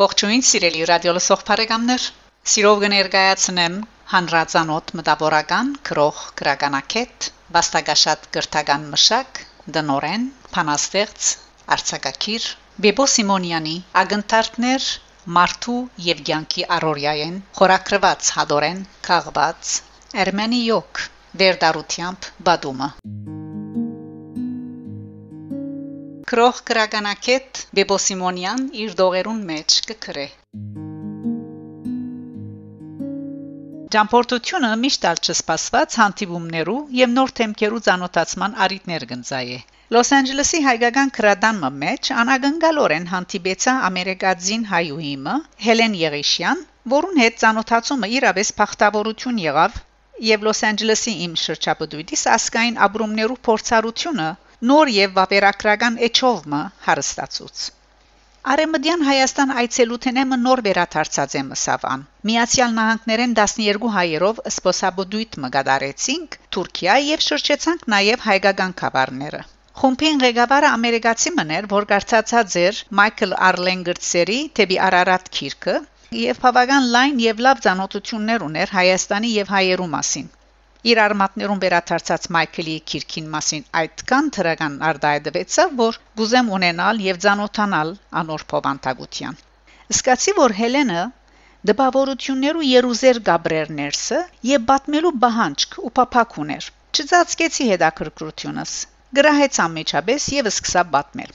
Ողջույն սիրելի ռադիո լսող բարեկամներ։ Սիրով կներկայացնեմ հանրազանոթ մտավորական քրող գրականակետ վաստակաշատ գրթական մշակ դնորեն փանաստեղծ արցակակիր Բեբո Սիմոնյանի ագնտարտներ Մարտու եւ Գյանքի Արորյային խորակրված հադորեն քաղված Էրմենի յոկ վերդարությամբ բադումը Քրող քրագանակետ Բեբոսիմոնյան իր դողերուն մեջ կքրե Ճամփորդությունը միշտ ալ չսպասված հանդիպումներու եւ նոր թեմքերու ցանոթացման արիտներ գնձայ է Լոս Անջելեսի հայկական քրադանմը մեջ անագնգալորեն հանդիպեցա ամերիկացին հայուհիմը Հելեն Եղիշյան, որուն հետ ցանոթացումը իրավես փախտավորություն եղավ եւ Լոս Անջելեսի իմ շրջապտույտիս ասկային ապրումներու փորձառությունը նոր եւ վավերագրական էջովը հարստացուց. Արեմդյան Հայաստան այցելութենեմը նոր վերաթարցած է մսավան։ Միացյալ Նահանգներեն 12 հայերով սպոսաբոդույթ մգադարեցինք Թուրքիա եւ շրջեցանք նաեւ հայկական խավարները։ Խումբին ղեկավարը ամերիկացի մներ, որ կարծացած էր Մայքլ Արլենգերցերի թեպի Արարատ քիրքը եւ բավական լայն եւ լավ ճանաչություններ ուներ Հայաստանի եւ հայերու մասին։ Իր արմատներուն վերաթարցած Մայքլի քիրքին մասին այդքան թրական արդայդվեցավ, որ գուզեմ ունենալ եւ ճանոթանալ անոր փոխանցագության։ Սկացի որ Հելենը դպավորություններու Երուսեր Գաբրերներսը եւ բատմելու բահանջք ու փափակ ուներ։ Չծածկեցի հետաքրքրությունս։ Գրահեց ամեջաբես եւ սկսա բատմել։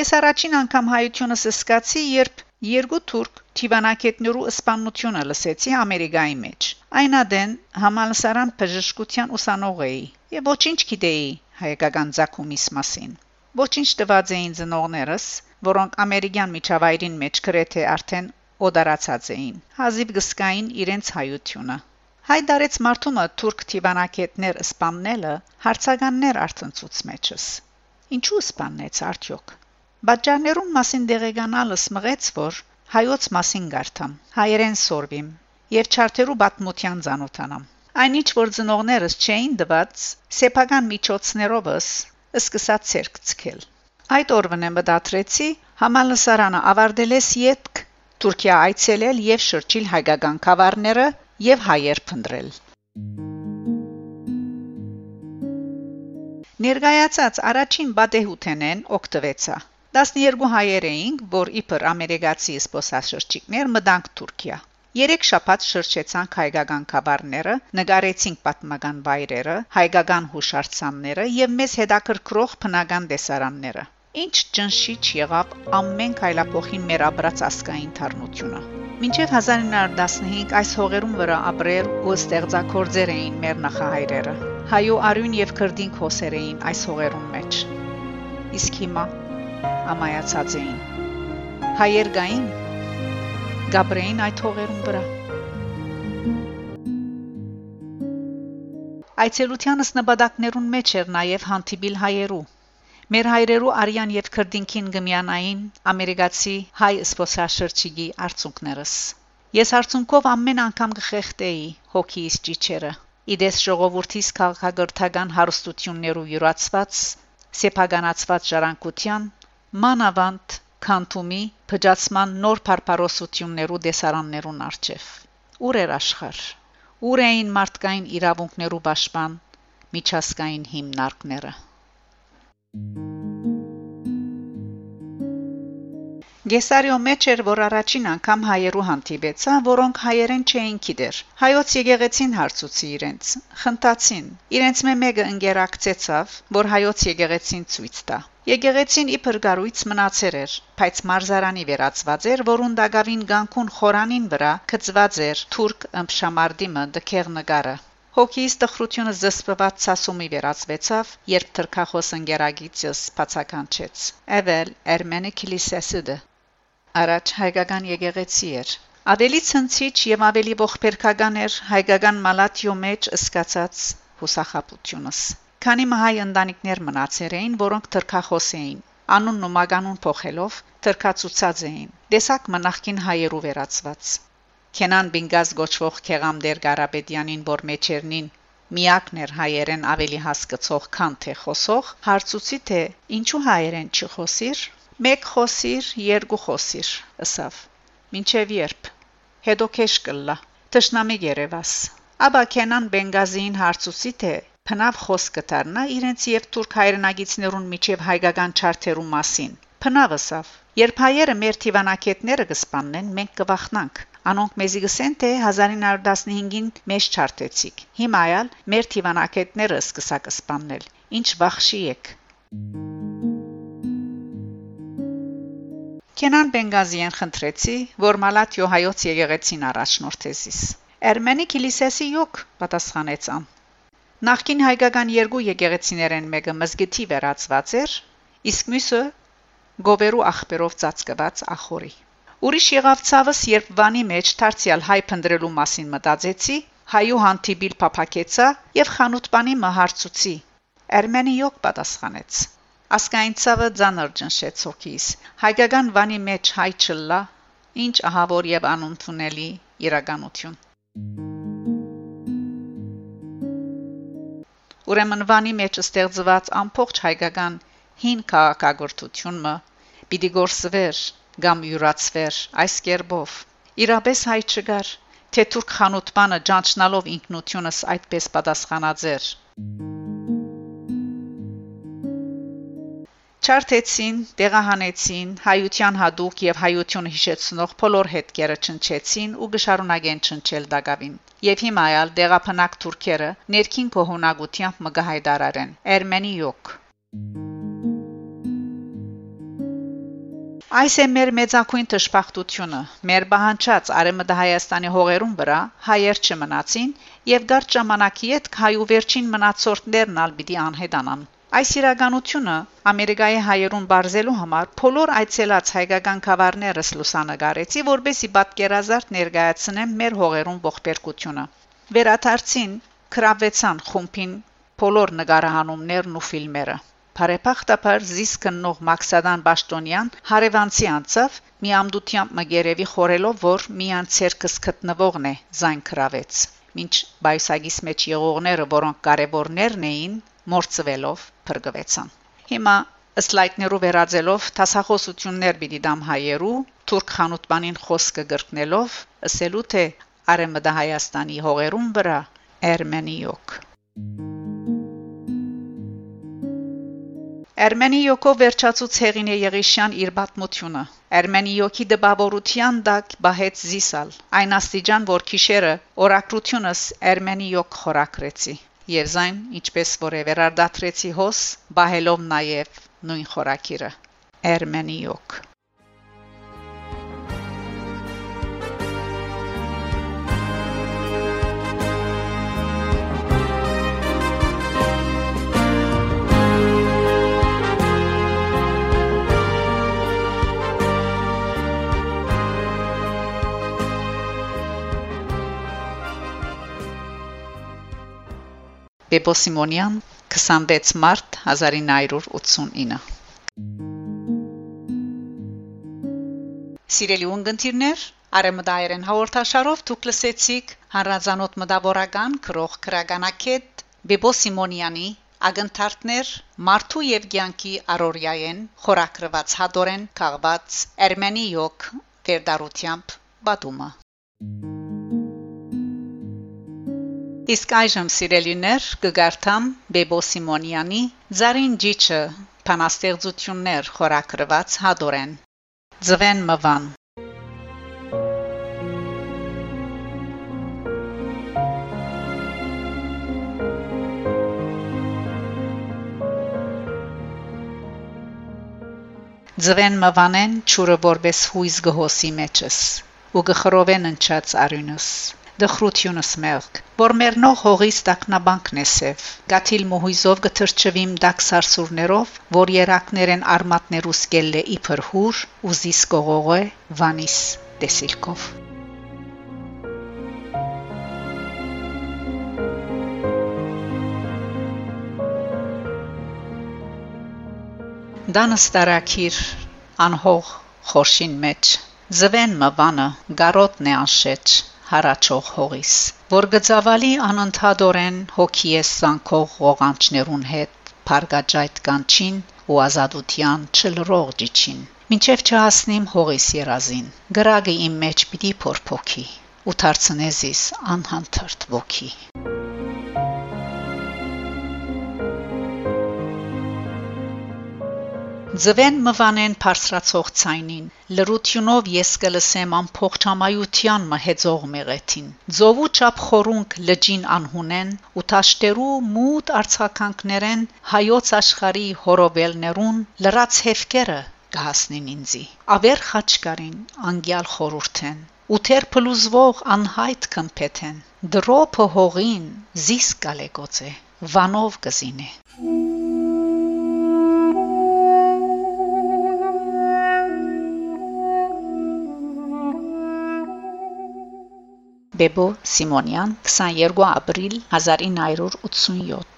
Ես առաջին անգամ հայությունս սկացի, երբ Երկու թուրք թիվանակետներու սպանությունը լսեցի Ամերիկայի մեջ։ Այնադեն համալսարան բժշկության ուսանող էի եւ ոչինչ գիտեի հայկական ցակումիս մասին։ Ոչինչ տված էին ծնողներս, որոնք ամերիկյան միջավայրին մեջ գրեթե արդեն օդարացած էին։ Հազիվ գսկային իրենց հայությունը։ Հայ դարեց մարդումը թուրք թիվանակետներ սպաննելը հարցականներ արտնցուց մեջս։ Ինչու սպաննեց արդյոք։ Բաժաներուն մասին դեղեկանալս մղեց, որ հայոց մասին գարտամ, հայերեն սորվիմ եւ չարթերու բաթմության ցանոթանամ։ Այնինչ որ ծնողներս չէին դված, սեփական միջոցներովս սկսած ցերկ ցկել։ Այդ օրվան եմ դատրեցի համալսարանը ավարտելես յետք Թուրքիա այցելել եւ շրջիլ հայկական խավարները եւ հայեր փնտրել։ Ներգայացած առաջին բադեհութենեն օկտվեցա 12 հայեր էինք, որ իբր ամերիկացի սպոսաշրջիկներ մտանք Թուրքիա։ Երեք շաբաթ շրջեցանք հայկական խաբարները, նկարեցինք պատմական վայրերը, հայկական հուշարձանները եւ մեզ հետաքրքրող բնական տեսարանները։ Ինչ ճնշիչ եղավ ամեն քայլափոխին մեր ապրած ասկային թարնությունը։ Մինչև 1915 այս հողերում վրա ապրել ու ստեղծագործեր էին մեր նախահայրերը։ Հայո արյուն եւ քրդին քոսեր էին այս հողերում մեջ։ Իսկ հիմա ամայացած էին։ Հայեր գային Գաբրեին այդ հողերուն վրա։ Այցելությանս նպատակներուն մեջ էր նաև հանդիպիլ հայերու։ Մեր հայրերու արյան եւ քրդինքին գմյանային ամերիկացի հայ սփոսաշրջիկի արցունքներս։ Ես արցունքով ամեն անգամ կխեղտեի հոգիս ճիչերը։ Իդես ժողովրդիս քաղաքագործական հարստություններու յուրացված, սեփականացված ժառանգության մանավանդ քանթումի փճացման նոր փարփարոսություններու դեսարաններուն արչև ուր էր աշխար ուր էին մարդկային իրավունքներու պաշտպան միջազգային հիմնարկները Գեսարիո մեջ էր, որ առաջին անգամ հայերու հանդիպեցա, որոնք հայերեն չէին գիտեր։ Հայոց եկեղեցին հարցուցի իրենց, խնդացին։ Իրենց մեկը ընկերակցեցավ, որ հայոց եկեղեցին ցույց տա։ Եկեղեցին իբր գարույց մնացեր էր, բայց մարզարանի վերածված էր, որուն դակավին գանքուն խորանին վրա գծված էր թուրք ըմբշամարդիմը դքեղ նկարը։ Հոգիս տխրությունը զսպված ցասումի վերածվեցավ, երբ թրքախոս ընկերագիցս բացականչեց։ Էվել Էրմենի քիլիսեսուդը առաջ հայկական եկեղեցի էր։ Ավելի ցնցիչ եւ ավելի ողբերգական էր հայկական մալատիո մեջ ըսկացած հուսախապությունս։ Քանի մահայ ընտանիքներ մնացեր էին, որոնք թրքախոս էին, անունն ու մագանուն փոխելով թրքացուցած էին։ Դեսակ մնախքին հայերու վերածված։ Քենան Բինգազ գոչվող Քեղամդեր Ղարաբեդյանին, որ մեջերնին միակն էր հայերեն ավելի հասկացող, քան թե խոսող, հարցուցի թե ինչու հայերեն չխոսիր։ Մեկ խոսիր, երկու խոսիր, ըսավ։ Մինչև երբ։ Հետո քեշ կլա։ Տշնամի երևաս։ Աբա Կենան Բենգազին հարցուցի թե Փնավ խոսքը դառնա իրենց եւ թուրք հայրենագիցներուն միջև հայկական չարթերու մասին։ Փնավսավ Երբ հայերը մեր թիվանակետները կսպաննեն, մենք կվախնանք։ Անոնք մեզի գսեն թե 1915-ին մեզ չարտեցիք։ Հիմա այլ մեր թիվանակետները սկսա կսպաննել։ Ինչ վախշի եք։ Կենան Բենգազիան խնդրեցի, որ Մալատյո հայոց եկեղեցին առաջնորդեցիս։ Էրմենի կիլիսեսի յոկ պատասխանեց ան։ Նախկին հայկական երկու եկեղեցիներեն մեկը մզգիթի վերածված էր, իսկ մյուսը գովերու աղբերով ծածկված ախորի։ Ուրիշ եղավ ցավս, երբ վանի մեջ դարձյալ հայ փնդրելու մասին մտածեցի, հայու հանդիպիլ փափակեցա եւ խանութ-բանի մահարցուցի։ Էրմենի յոկ պատասխանեց. Ասկային ցավը ցաներ ջնշեց հոգիս։ Հայկական վանի մեջ հայ չլա, ինչ ահավոր եւ անընդունելի իրականություն։ Ուրեմն վանի մեջ ստեղծված ամբողջ հայկական հին քաղաքագործությունը պիտի գործվեր կամ յուրացվեր այս կերպով իրապես հայ չգար թե թուրք խանութմանը ճանչնալով ինքնությունս այդպես պատասխանաձեր Չարտեցին, տեղահանեցին, հայության հadouk եւ հայություն հիշեցնող բոլոր հետքերը չնչեցին ու գշարունակեն չնչել դակավին։ Եվ հիմա այլ դեղափնակ թուրքերը ներքին կողոնակությամբ մգահայդարարեն։ Էրմենի յոկ Այս է մեր մեծակույն տշփախտությունը։ Մեր բահանջած արեմը Հայաստանի հողերուն վրա հայեր չմնացին եւ գարջ ժամանակի հետ հայու վերջին մնացորդներն ալ պիտի անհետանան։ Այս իրականությունը Ամերիկայի հայերուն բարձելու համար բոլոր այցելած հայկական խավարներս լուսանգարեցի, որբեսի պատկերազարդ ներկայացնեմ մեր հողերուն ողբերգությունը։ Վերաթարցին կրավեցան խումբին բոլոր նկարահանումներն ու ֆիլմերը։ Բարեփախտաբար զիս կնող Մաքսադան Բաշտոնյան հարևանցի անցավ մի ամդությամբ մգերևի խորելով որ միան ցերկս գտնվողն է զայն կրավեց ինչ բայսագիս մեջ եղողները որոնք կարևորներն էին մորցվելով փրկվեցան հիմա սլայդներով վերածելով տասախոսություններ պիտի դամ հայերու թուրք խանութբանին խոսքը գրկնելով ասելու թե արեմը Հայաստանի հողերուն վրա Էրմենիոկ Էրմենիոկով վերջացուց Հեղինե Եղիշյան իր պատմությունը։ Էրմենիոկի դպավորության դակ բահեց զիսալ։ Այն աստիճան, որ քիշերը օրակրությունս Էրմենիոկ խորակրեցի։ Եվ զայն, ինչպես որ է վերարտադրեցի հոս, բահելով նաև նույն խորակիրը։ Էրմենիոկ Բեբո Սիմոնյան 26 մարտ 1989 Սիրելի ունգընտիրներ, Արեմդայերեն հաղորդաշարով դուք լսեցիք հանրազանոթ մտավորական քրող քրագանակետ Բեբո Սիմոնյանի ագընթարթներ Մարտու եւ Գյանքի Արորիայեն խորակրված հադորեն քաղված Էրմենի յոկ վերդարությամբ բադումը Իսկ այժմ սիրելիներ կգարտամ Բեբո Սիմոնյանի Զարին ջիչը փանաստեղծություններ խորակրված հադորեն Ձվեն մվան Ձվեն մվանեն ճուրը որպես հույզ գհոսի մեջս ու գխրովեն ընչած արյունս դխրությունս մեղք, որ մեռնող հողից տակնաբանքն է սև, գաթիլ մոհույզով գթրջվիմ դակ սարսուրներով, որ երակներեն արմատներուս գելլե իբր հուր, ու զիս կողողե վանիս տեսիլքով։ Դանս տարակիր անհող խորշին մեջ Զվեն մվանը գարոտն է անշեջ հարաճող հողիս, որ գծավալի անընդհատորեն հոգիես սանքող ողանչներուն հետ փարգաջայտ կանչին ու ազատության չլրող ջիչին Մինչև չհասնիմ հողիս երազին գրագը իմ մեջ պիտի փորփոքի ու դարձնեզիս անհանթրդ ոգի Ձվեն մվանեն բարձրացող ցայնին լրությունով ես կլսեմ ամփոխ մհեծող մեղեթին ձովու չափ խորունկ լջին անհունեն ու տաշտերու մութ արցականքներեն հայոց աշխարի հորոբելներուն լրաց հևկերը կհասնին ինձի ավեր խաչկարին անգյալ խորուրթեն ու թեր փլուզվող անհայտ կմփեթեն դրոփը հողին զիս կալեգոցե վանով կզինե Բեբո Սիմոնյան 22 ապրիլ 1987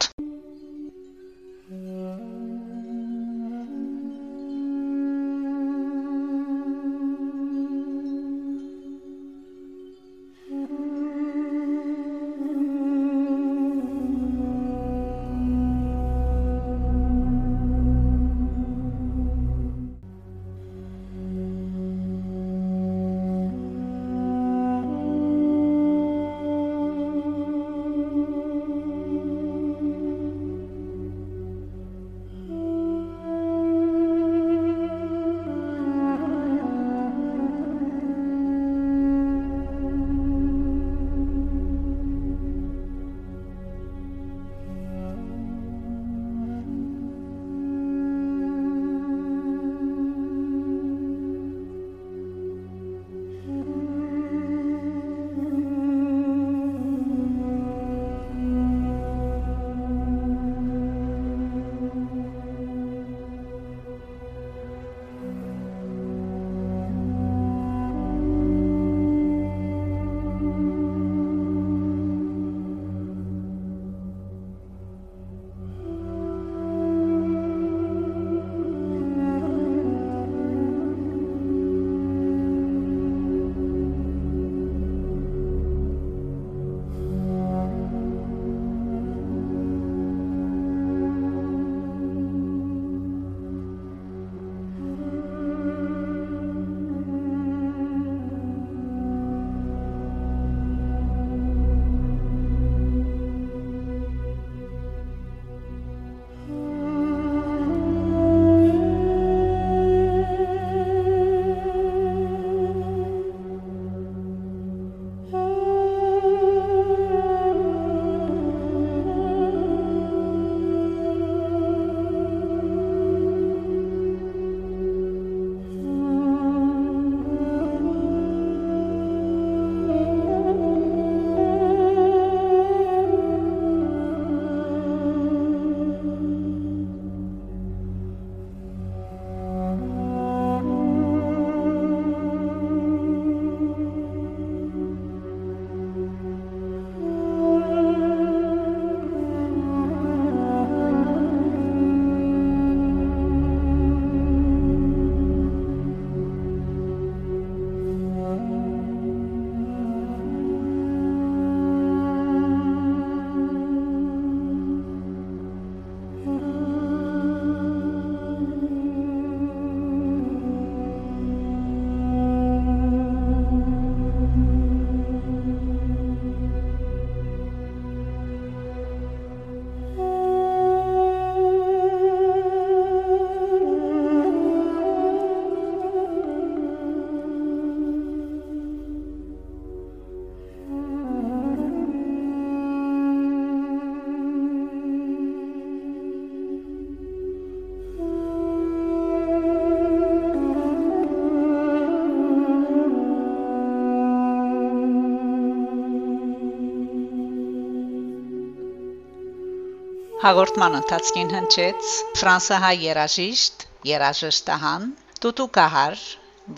Հաղորդման ընթացքին հնչեց ֆրանսահայ երաժիշտ երաժշտահան Տուտուկահար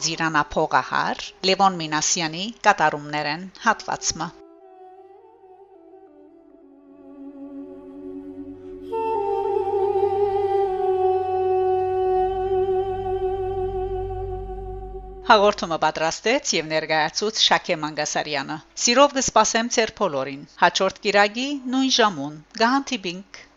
Ձիրանափողահար Լևոն Մինասյանի կատարումներն հատվածը Հաղորդումը պատրաստեց եւ ներկայացուց Շակե Մանգասարյանը։ Սիրով կսպասեմ ձեր բոլորին։ Հաջորդ կիրագի նույն ժամուն։ Գահանտիբինգ